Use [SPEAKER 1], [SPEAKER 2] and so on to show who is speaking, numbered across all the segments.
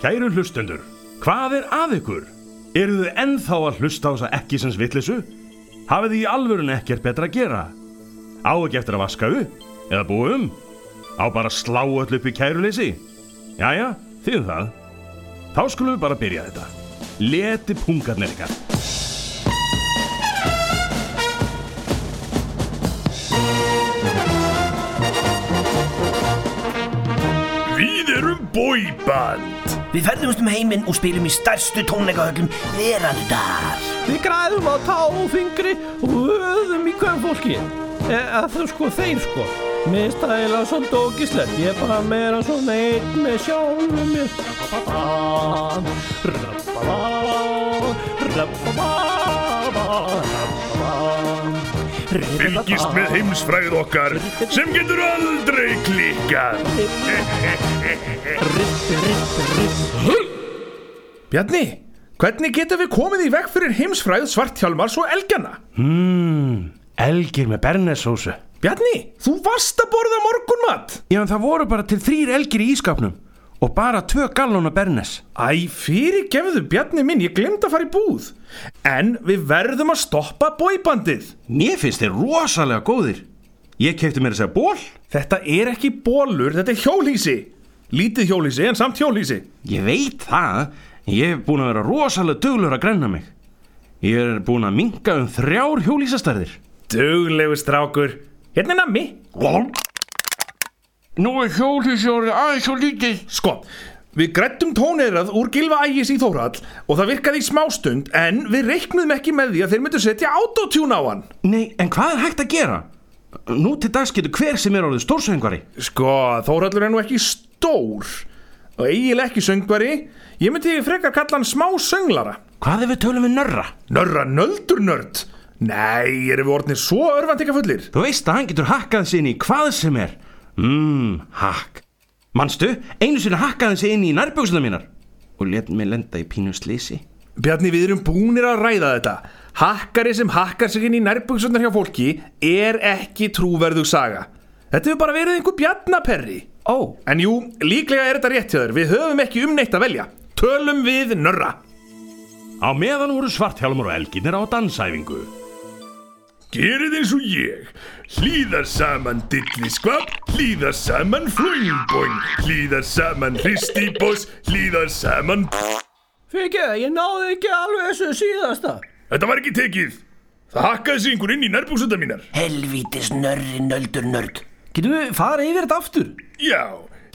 [SPEAKER 1] Kæru hlustendur, hvað er að ykkur? Eru þið ennþá að hlusta á þessa ekki sem svittlisu? Hafið þið í alvörun ekkert betra að gera? Á ekki eftir að vaska upp? Eða búa um? Á bara slá öll upp í kæruleysi? Jæja, þið það. Þá skulum við bara byrja þetta. Leti pungarnir ykkar.
[SPEAKER 2] Við erum bóiband
[SPEAKER 3] Við ferðumst um heiminn og spilum í stærstu tónleikahöllum veraldar.
[SPEAKER 4] Við græðum á tá og fingri og öðum í hverjum fólki. Eða þú sko, þeir sko. Mér eiginlega svolítið ógislegt. Ég er bara meira svona einn með sjálfum mér.
[SPEAKER 2] Fylgist með heimsfræð okkar sem getur aldrei klikkað
[SPEAKER 5] Bjarni, hvernig getum við komið í veg fyrir heimsfræð svarthjálmars og elgjana?
[SPEAKER 1] Mmm, elgir með bernessósu.
[SPEAKER 5] Bjarni, þú varst að borða morgunmat
[SPEAKER 1] Já, en það voru bara til þrýr elgir í ískapnum og bara tvö gallóna bernes.
[SPEAKER 5] Æ, fyrir gefðu Bjarni minn, ég glemt að fara í búð En við verðum að stoppa bóibandið
[SPEAKER 1] Mér finnst þeir rosalega góðir. Ég kefti mér að segja ból.
[SPEAKER 5] Þetta er ekki bólur, þetta er hjólhísi Lítið hjólhísi en samt hjólhísi
[SPEAKER 1] Ég veit það. Ég hef búin að vera rosalega duglur að grenna mig. Ég er búin að minga um þrjár hjólísastærðir.
[SPEAKER 5] Duglegu strákur Hérna er nammi
[SPEAKER 1] Nú er hjólísi orðið aðeins svo lítið.
[SPEAKER 5] Sko, við grættum tóneirað úr gilva ægis í Þórhall og það virkaði í smástund en við reiknum ekki með því að þeir myndu setja autotune á hann
[SPEAKER 1] Nei, en hvað er hægt að gera? Nú til dags getur hver sem er orðið stórsöngvari.
[SPEAKER 5] Sko, Þórhallur er nú ekki stór og eiginlega ekki söngvari Ég myndi frekar kalla hann smá sönglara
[SPEAKER 1] Hvað ef við tölum við nörra?
[SPEAKER 5] Nörra nöldur nörd Nei, erum við orðnir svo örvandika fullir
[SPEAKER 1] Þú veist að hann getur hakkað sig inn í hvað sem er. Mmm, hakk. Manstu, einu sinni hakkaði sig inn í nærbjóksuna mínar. Og let mig lenda í pínu slísi.
[SPEAKER 5] Bjarni, við erum búnir að ræða þetta. Hakkari sem hakkar sig inn í nærbuksunar hjá fólki er ekki trúverðug saga. Þetta hefur bara verið einhver bjarnaperri.
[SPEAKER 1] Ó,
[SPEAKER 5] En jú, líklega er þetta rétt hjá þér. Við höfum ekki um neitt að velja. Tölum við nörra.
[SPEAKER 1] Á meðan voru svarthjálmur og elginir á dansæfingu.
[SPEAKER 2] Gerið eins og ég Hlýðar saman dilliskvap Hlýðar saman flóingboing Hlýðar saman hristiboss Hlýðar saman
[SPEAKER 4] Fyrir ég náði ekki alveg þessu síðasta.
[SPEAKER 2] Þetta var ekki tekið Það hakkaði sig einhver inn í nærbúksundar mínar
[SPEAKER 3] Helvítis nörri nöldur nörd.
[SPEAKER 4] Getum við farið yfir þetta aftur?
[SPEAKER 2] Já,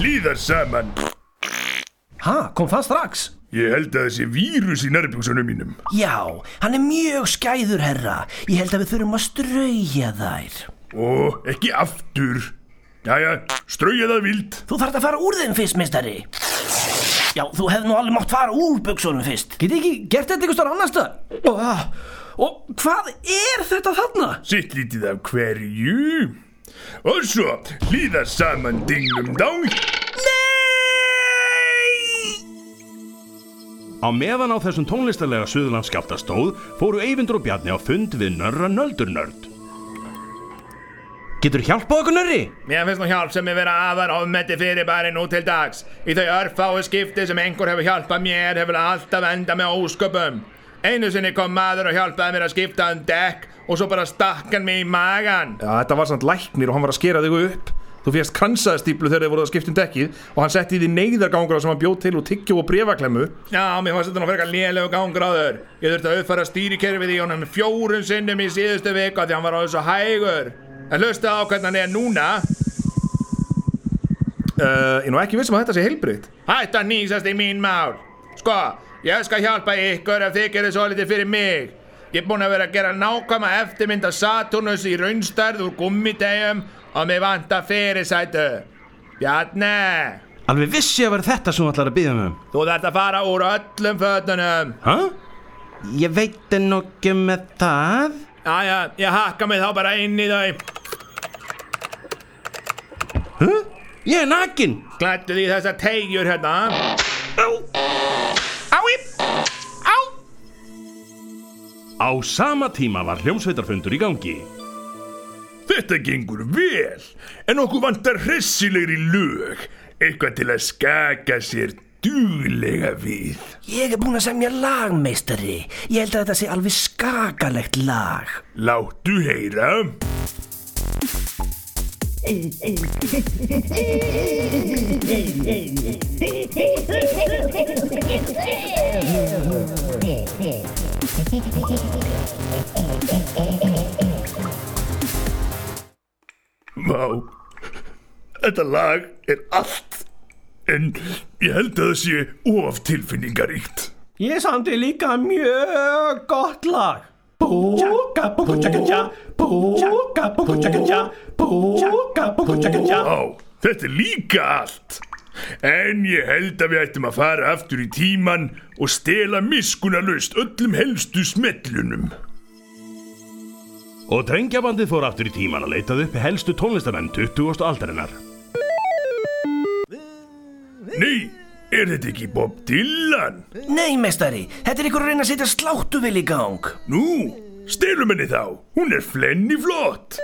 [SPEAKER 2] hlýðar saman
[SPEAKER 4] Ha, kom það strax?
[SPEAKER 2] Ég held að þessi vírus í nærbúksunum mínum
[SPEAKER 3] Já, hann er mjög skæður herra. Ég held að við þurfum að strauja þær.
[SPEAKER 2] Ó, ekki aftur Jæja, strauja það vild
[SPEAKER 3] Þú þarft að fara úr þeim fyrst, mistari. Já, þú hefði nú alveg mátt fara úr buksunum fyrst.
[SPEAKER 4] Get ég ekki gert þetta einhver stór annars það? Og, og hvað er þetta þarna?
[SPEAKER 2] Sitt lítið af hverju Og svo hlýðar saman dinglum dang
[SPEAKER 1] Á meðan á þessum tónlistarlega suðlandskapta stóð fóru Eyvindur og Bjarni á fund við nörra nöldurnörd. Getur hjálpað okkur nörri?
[SPEAKER 6] Mér finnst nú hjálp sem er vera afar ofmetti fyrir bara nú til dags. Í þau örfáu skipti sem einhver hefur hjálpað mér hefur alltaf enda með ósköpum. Einu sinni kom maður og hjálpaði mér að skipta um dekk og svo bara stakk hann mig í magan.
[SPEAKER 5] Já, þetta var samt læknir og hann var að skera þig upp Þú fjast kransaðstíplu þegar þið voruð að skipta um dekkið og hann setti því neyðargangur sem hann bjóð til og tyggjó og brefaklemmu
[SPEAKER 6] Já, mér fannst þetta nú frekar lélegu gangur á þur. Ég þurfti að uppfæra stýrikerfið í honum fjórun sinnum í síðustu viku af því hann var á þessu hægur. En hlusta á hvernig hann er núna.
[SPEAKER 5] uh, Ég nú ekki vissum að þetta sé heilbreytt
[SPEAKER 6] Hætt að nýsast í mín mál Sko, ég skal hjálpa ykkur ef þið gerir svo litið fyrir mig Ég er búinn að vera að gera nákvæma eftirmynd af Saturnus í raunstærð úr gummidegjum og mér vantar fyrirsætu Bjarni,
[SPEAKER 1] Alveg vissi að vera þetta sem þú ætlar að byggja mig um.
[SPEAKER 6] þú þarft að fara úr öllum fötunum
[SPEAKER 1] Hæ? Ég veit en ekki með það.
[SPEAKER 6] Jæja, ég hakka mig þá bara inn í þau
[SPEAKER 1] Ég er nakin.
[SPEAKER 6] Klættu því þessar tegjur hérna
[SPEAKER 1] Ái! Á! Á sama tíma var hljómsveitarfundur í gangi.
[SPEAKER 2] Þetta gengur vel En okkur vantar hressilegri lög Eitthvað til að skaka sér duglega við?
[SPEAKER 3] Ég er búinn að semja lag, meistari. Ég held að þetta sé alveg skakalegt lag.
[SPEAKER 2] Láttu heyra. Vá, þetta lag er allt, en ég held að það sé of tilfinningaríkt.
[SPEAKER 4] Ég samti líka mjög gott lag Búka, búka, tjaka, tja Búka, búka, tjaka, tja Búka, búka, tjaka, tja
[SPEAKER 2] Vá, þetta er líka allt. En ég held að við ættum að fara aftur í tíman og stela miskunarlaust öllum helstu smellunum.
[SPEAKER 1] Og drengjabandið fór aftur í tíman að leitað upp helstu tónlistamenn 20. aldarinnar.
[SPEAKER 2] Nei, er þetta ekki Bob Dylan?
[SPEAKER 3] Nei, meistari, þetta er ykkur að reyna að setja sláttuvel í gang.
[SPEAKER 2] Nú, stelum henni þá, hún er flenni flott.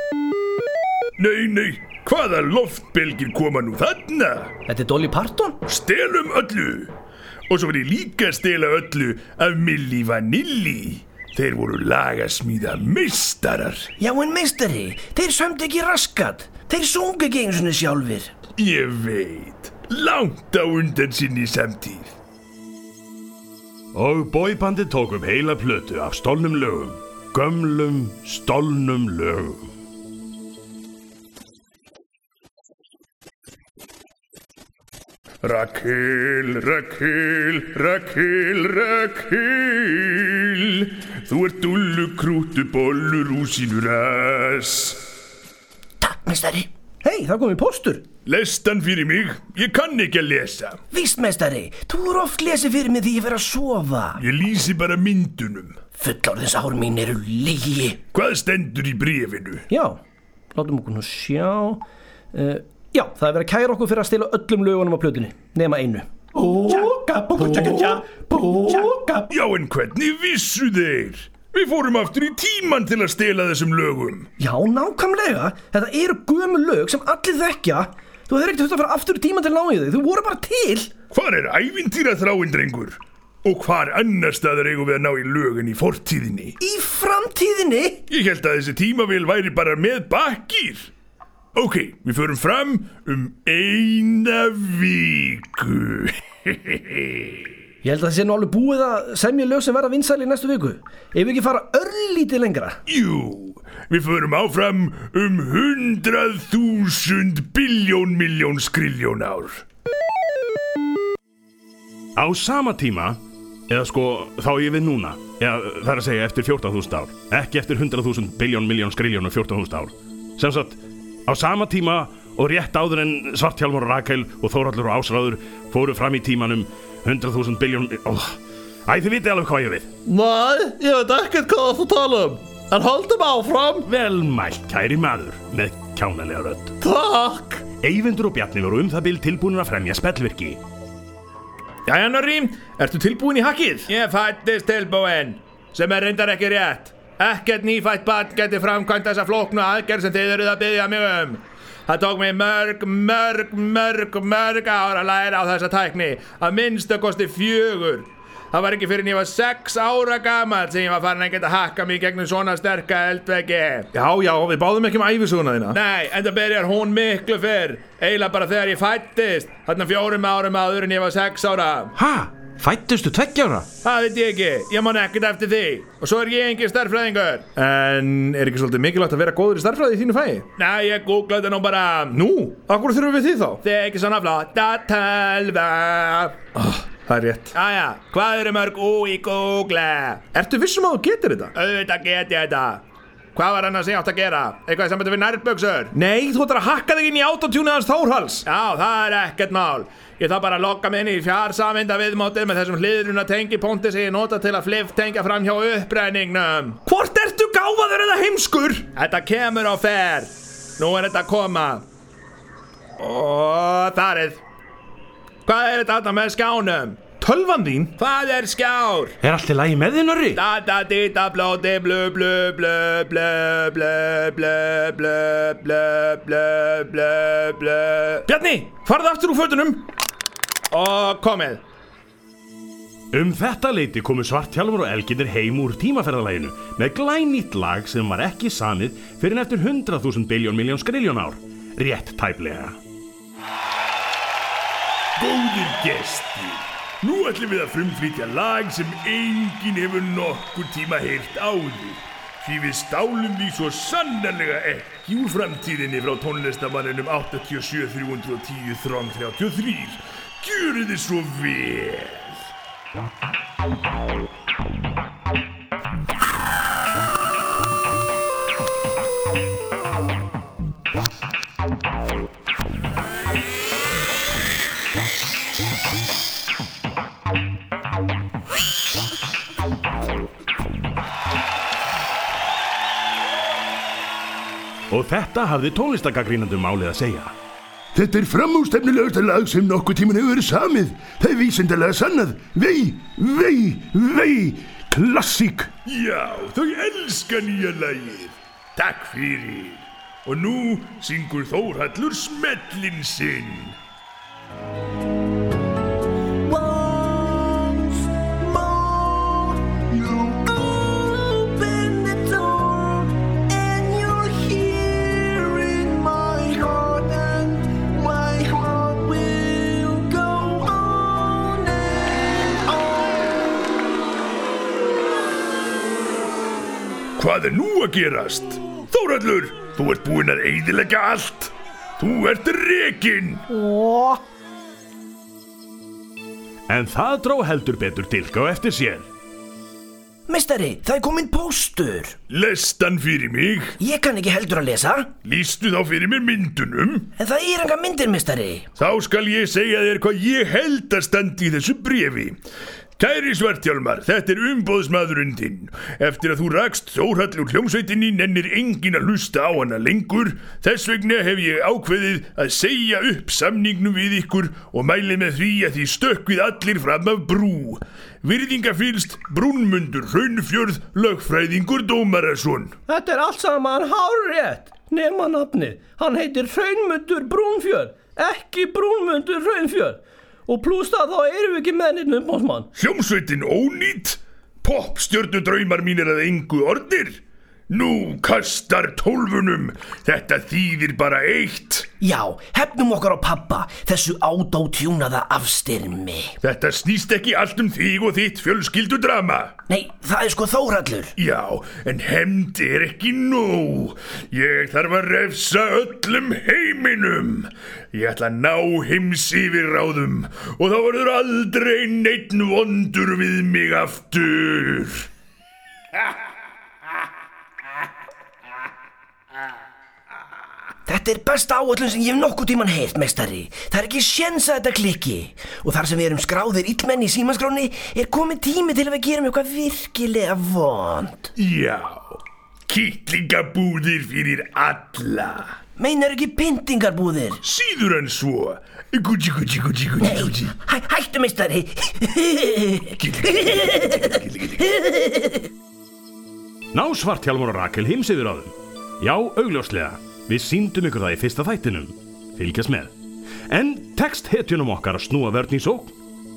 [SPEAKER 2] Nei, nei, hvaða loftbelgir koma nú þarna?
[SPEAKER 4] Þetta er Dolly Parton
[SPEAKER 2] Stelum öllu. Og svo verð ég líka að stela öllu af Milli Vanilli. Þeir voru lagasmíða meistarar.
[SPEAKER 3] Já, en meistari, þeir sömdu ekki raskat. Þeir sungu ekki einu svona sjálfur.
[SPEAKER 2] Ég veit, langt á undan sinni samtíð.
[SPEAKER 1] Og boybandið tók upp heila plötu af stolnum lögum. Gömlum, stolnum lögum.
[SPEAKER 2] Rakel, Rakel, Rakel, Rakel Þú ert dullu krútu bollur úr sínu ras
[SPEAKER 3] Takk, meistari.
[SPEAKER 4] Hei, það komið póstur
[SPEAKER 2] Lestan fyrir mig, ég kann ekki að lesa
[SPEAKER 3] Víst, meistari, þú eru oft lesið fyrir mig því ég fer að sofa.
[SPEAKER 2] Ég lýsi bara myndunum
[SPEAKER 3] Fullorðins ár mín eru lígi.
[SPEAKER 2] Hvað stendur í bréfinu?
[SPEAKER 4] Já, látum okkur nú sjá uh, Já, það er verið að kæra okkur fyrir að stila öllum lögunum á plötunni Nema einu
[SPEAKER 2] Já en hvernig vissu þeir? Við fórum aftur í tíman til að stela þessum lögum
[SPEAKER 4] Já, nákvæmlega Þetta eru gömul lög sem allir þekkja Þú hefur ekkert þurft að fara aftur í tíma til að ná í þau Þú voru bara til
[SPEAKER 2] Hvar er ævintýra þráin drengur? Og hvar annar staðar eigum við að ná í lögin í fortíðinni?
[SPEAKER 4] Í framtíðinni
[SPEAKER 2] Ég held að þessi tímavél væri bara með bakkýr. Ok, við förum fram um eina viku.
[SPEAKER 4] Ég held að það sé nú alveg búið að semja lög sem verða vinsæli í næstu viku Ef við ekki fara örlítið lengra
[SPEAKER 2] Jú, við förum áfram um hundrað þúsund biljón miljón skriljón ár.
[SPEAKER 1] Á sama tíma, eða sko þá ég við núna, eða það er að segja eftir 14.000 ár, ekki eftir 100.000 biljón, miljón, skriljón og 14.000 ár. Sem sagt, á sama tíma og rétt áður en Svartjálmur og Rakel og Þórallur og Ásráður fóru fram í tímanum 100.000 biljón... Oh. Æ, þið vitið alveg hvað ég við.
[SPEAKER 7] Nei, ég veit ekkert hvað þú tala um En holdum áfram
[SPEAKER 1] Vel mælt, kæri maður, með kjánalega rödd.
[SPEAKER 7] Takk
[SPEAKER 1] Eyvindur og Bjarni voru um það bil tilbúinir að fremja spellvirki.
[SPEAKER 5] Jæja, Norri, ertu tilbúin í hakkið?
[SPEAKER 6] Ég fættist tilbúinn, sem er reyndar ekki rétt. Ekkert nýfætt barn geti framkvæmt þessa flóknu aðgerð sem þið eruð að byggja mig um. Það tók mig mörg, mörg, mörg, mörg ár að læra á þessa tækni. Að minnstu kosti fjögur. Það var ekki fyrir en ég var sex ára gammal sem ég var farin að geta hakka mig gegnum svona sterka eldveggi.
[SPEAKER 5] Já, já, við báðum ekki um æfisuguna þína
[SPEAKER 6] Nei, en það byrjar hún miklu fyrr. Eiginlega bara þegar ég fættist. Þarna fjórum árum áður en ég var sex ára.
[SPEAKER 8] Ha? Fættustu tveggjára?
[SPEAKER 6] Það veit ég ekki, ég man ekkert eftir því. Og svo er ég engin starffræðingur.
[SPEAKER 5] En er ekki svolítið mikilvægt að vera góður í starffræði í þínu fæi?
[SPEAKER 6] Nei, ég googlaði þetta nú bara.
[SPEAKER 5] Nú, akkur þurfum við því þá?
[SPEAKER 6] Þið er ekki svona flotta tölva.
[SPEAKER 5] Það er rétt
[SPEAKER 6] Jæja, hvað eru mörg ú í Google?
[SPEAKER 5] Ertu vissum að þú getur þetta?
[SPEAKER 6] Auðvitað get ég þetta. Hvað var annars ég átt að gera? Eitthvað sem betur við nærböksur?
[SPEAKER 5] Nei, þú ætlar að hakka þig inn í autotune hans Þórhals
[SPEAKER 6] Já, það er ekkert mál. Ég þarf bara að lokka mig inn í fjársaminda viðmótið með þessum hliðruna tengipunkti sem ég nota til að fliff tengja fram hjá uppbrenningnum.
[SPEAKER 5] Hvort ertu gáfaður eða heimskur?
[SPEAKER 6] Þetta kemur á fer. Nú er þetta að koma. Og þarið. Hvað er þetta með skjánum?
[SPEAKER 5] Tölvan þín?
[SPEAKER 6] Hvað er skjár?
[SPEAKER 8] Er allt í lagi með þið, Norri?
[SPEAKER 6] Da da di da blóti blö blö blö blö blö blö blö blö blö blö blö
[SPEAKER 5] Bjarni, farðu aftur úr fötunum
[SPEAKER 6] Og komið
[SPEAKER 1] Um þetta leiti komu Svartjálfur og Elgitir heim úr tímaferðalæginu með glænýtt lag sem var ekki samið fyrir en eftir 100.000 biljón miljón skriljón ár. Rétt tæplega.
[SPEAKER 2] Góðir gestir, nú ætlum við að frumflytja lag sem enginn hefur nokkur tíma heyrt áður. Því við stálum því svo sannarlega ekki úr framtíðinni frá tónlistamanninum 87 310 Throng 33. Gjöru þið svo vel.
[SPEAKER 1] Og þetta hafði tónlistagagrínandum málið að segja.
[SPEAKER 9] Þetta er framústefnilegasta lag sem nokkuð tíman hefur verið samið. Það er vísindalega sannað. Vei, vei, vei, klassík.
[SPEAKER 2] Já, þau elska nýja lagið. Takk fyrir. Og nú syngur Þórhallur smellin sinn. Hvað er nú að gerast? Þórhallur, þú ert búinn að eyðilegga allt. Þú ert rekinn.
[SPEAKER 1] En það dró heldur betur dilka á eftir sér.
[SPEAKER 3] Mestari, það er komin póstur.
[SPEAKER 2] Lestan fyrir mig.
[SPEAKER 3] Ég kann ekki heldur að lesa.
[SPEAKER 2] Lýstu þá fyrir mér myndunum.
[SPEAKER 3] En það er enga myndir, mestari.
[SPEAKER 2] Þá skal ég segja þér hvað ég held að standi í þessu brefi. Kæri Svartjálmar, þetta er umbóðsmaðurinn þinn. Eftir að þú rakst Þórhall úr hljómsveitinni nennir engin að hlusta á hana lengur. Þess vegna hef ég ákveðið að segja upp samningnum við ykkur og mæli með því að því stökkvið allir fram af brú. Virðingafylst Brúnmundur Hraunfjörð, lögfræðingur Dómarason.
[SPEAKER 4] Þetta er allt saman hárrétt nema nafnið. Hann heitir Hraunmundur Brúnfjörð, ekki Brúnmundur Hraunfjörð. Og pluss það þá erum við ekki með neitt umbóðsmann.
[SPEAKER 2] Hljómsveitin ónýtt? Popstjörnu draumar mínir að engu orðir? Nú kastar tólfunum, þetta þýðir bara eitt.
[SPEAKER 3] Já, hefnum okkar á pappa, þessu ádótjúnaða afstyrmi.
[SPEAKER 2] Þetta snýst ekki allt um þig og þitt fjölskyldudrama.
[SPEAKER 3] Nei, það er sko Þórhallur.
[SPEAKER 2] Já, en hemd er ekki nóg. Ég þarf að refsa öllum heiminum. Ég ætla að ná heims yfir ráðum og þá verður aldrei neitt vondur við mig aftur.
[SPEAKER 3] Þetta er besta áallun sem ég hef nokkuð tíman heyrt, mestari. Það er ekki sjens að þetta klikki. Og þar sem við erum skráðir illmenn í símaskráni er komið tími til að við gerum eitthvað virkilega vond.
[SPEAKER 2] Já, kýtlingabúðir fyrir alla.
[SPEAKER 3] Meinar ekki pyntingarbúðir?
[SPEAKER 2] Síður en svo. Gucci, gucci, gucci, gucci, gucci.
[SPEAKER 3] hæ, hættu, mestari.
[SPEAKER 1] Ná Svartjálmur og Rakel heims yfir á þeim. Já, augljóslega. Við síndum ykkur það í fyrsta þættinum. Fylgjast með. En tekst hetjunum okkar að snúa vörn í sók?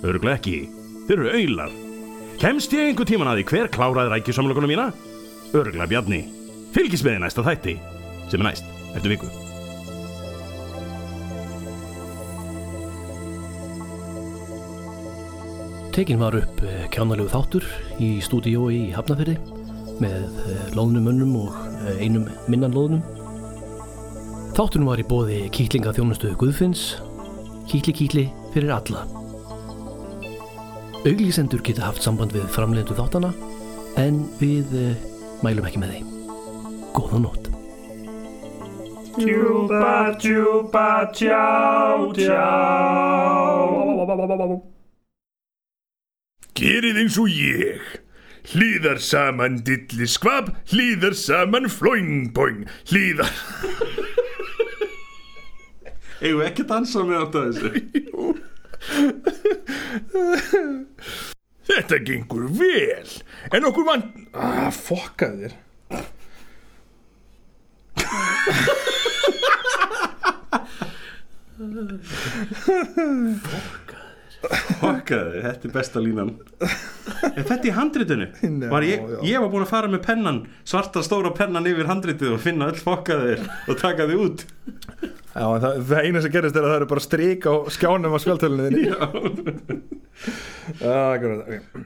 [SPEAKER 1] Örglega ekki. Þeir eru auðlar. Kemst ég einhver tíman að því hver kláraði rækjusamlökunum mína? Örglega Bjarni. Fylgjast með í næsta þætti. Sem er næst, eftir viku.
[SPEAKER 10] Tekin var upp eh, kjánalegu þáttur í stúdíó í Hafnafyrði með eh, loðnumönnum og eh, einum minnan loðnum. Þáttunum var í bóði kýtlinga þjónustu Guðfinns, kýtli kýtli fyrir alla. Auglísendur geta haft samband við framlendu þáttana en við eh, mælum ekki með þeim. Góða nótt.
[SPEAKER 11] Tjúpa, tjúpa, tjá, tjá.
[SPEAKER 2] Gerið eins og ég. Hlýðar saman dilli skvab, hlýðar saman floing boing, hlýðar...
[SPEAKER 8] Eigum við ekki að dansa með að þessu?
[SPEAKER 2] Þetta gengur vel, en okkur vann...
[SPEAKER 5] Ah, fokka þér
[SPEAKER 1] Fokkaði, þetta er besta línan. Er þetta í handritinu? Var ég, ég var búin að fara með pennan Svarta stóra pennan yfir handritið Og finna öll fokkaðir og taka þið út.
[SPEAKER 5] Já, en það, það eina sem gerist er að það eru bara strik á skjánum á spjaltölunni þinni.
[SPEAKER 1] Já.
[SPEAKER 5] Já, akkurat, ok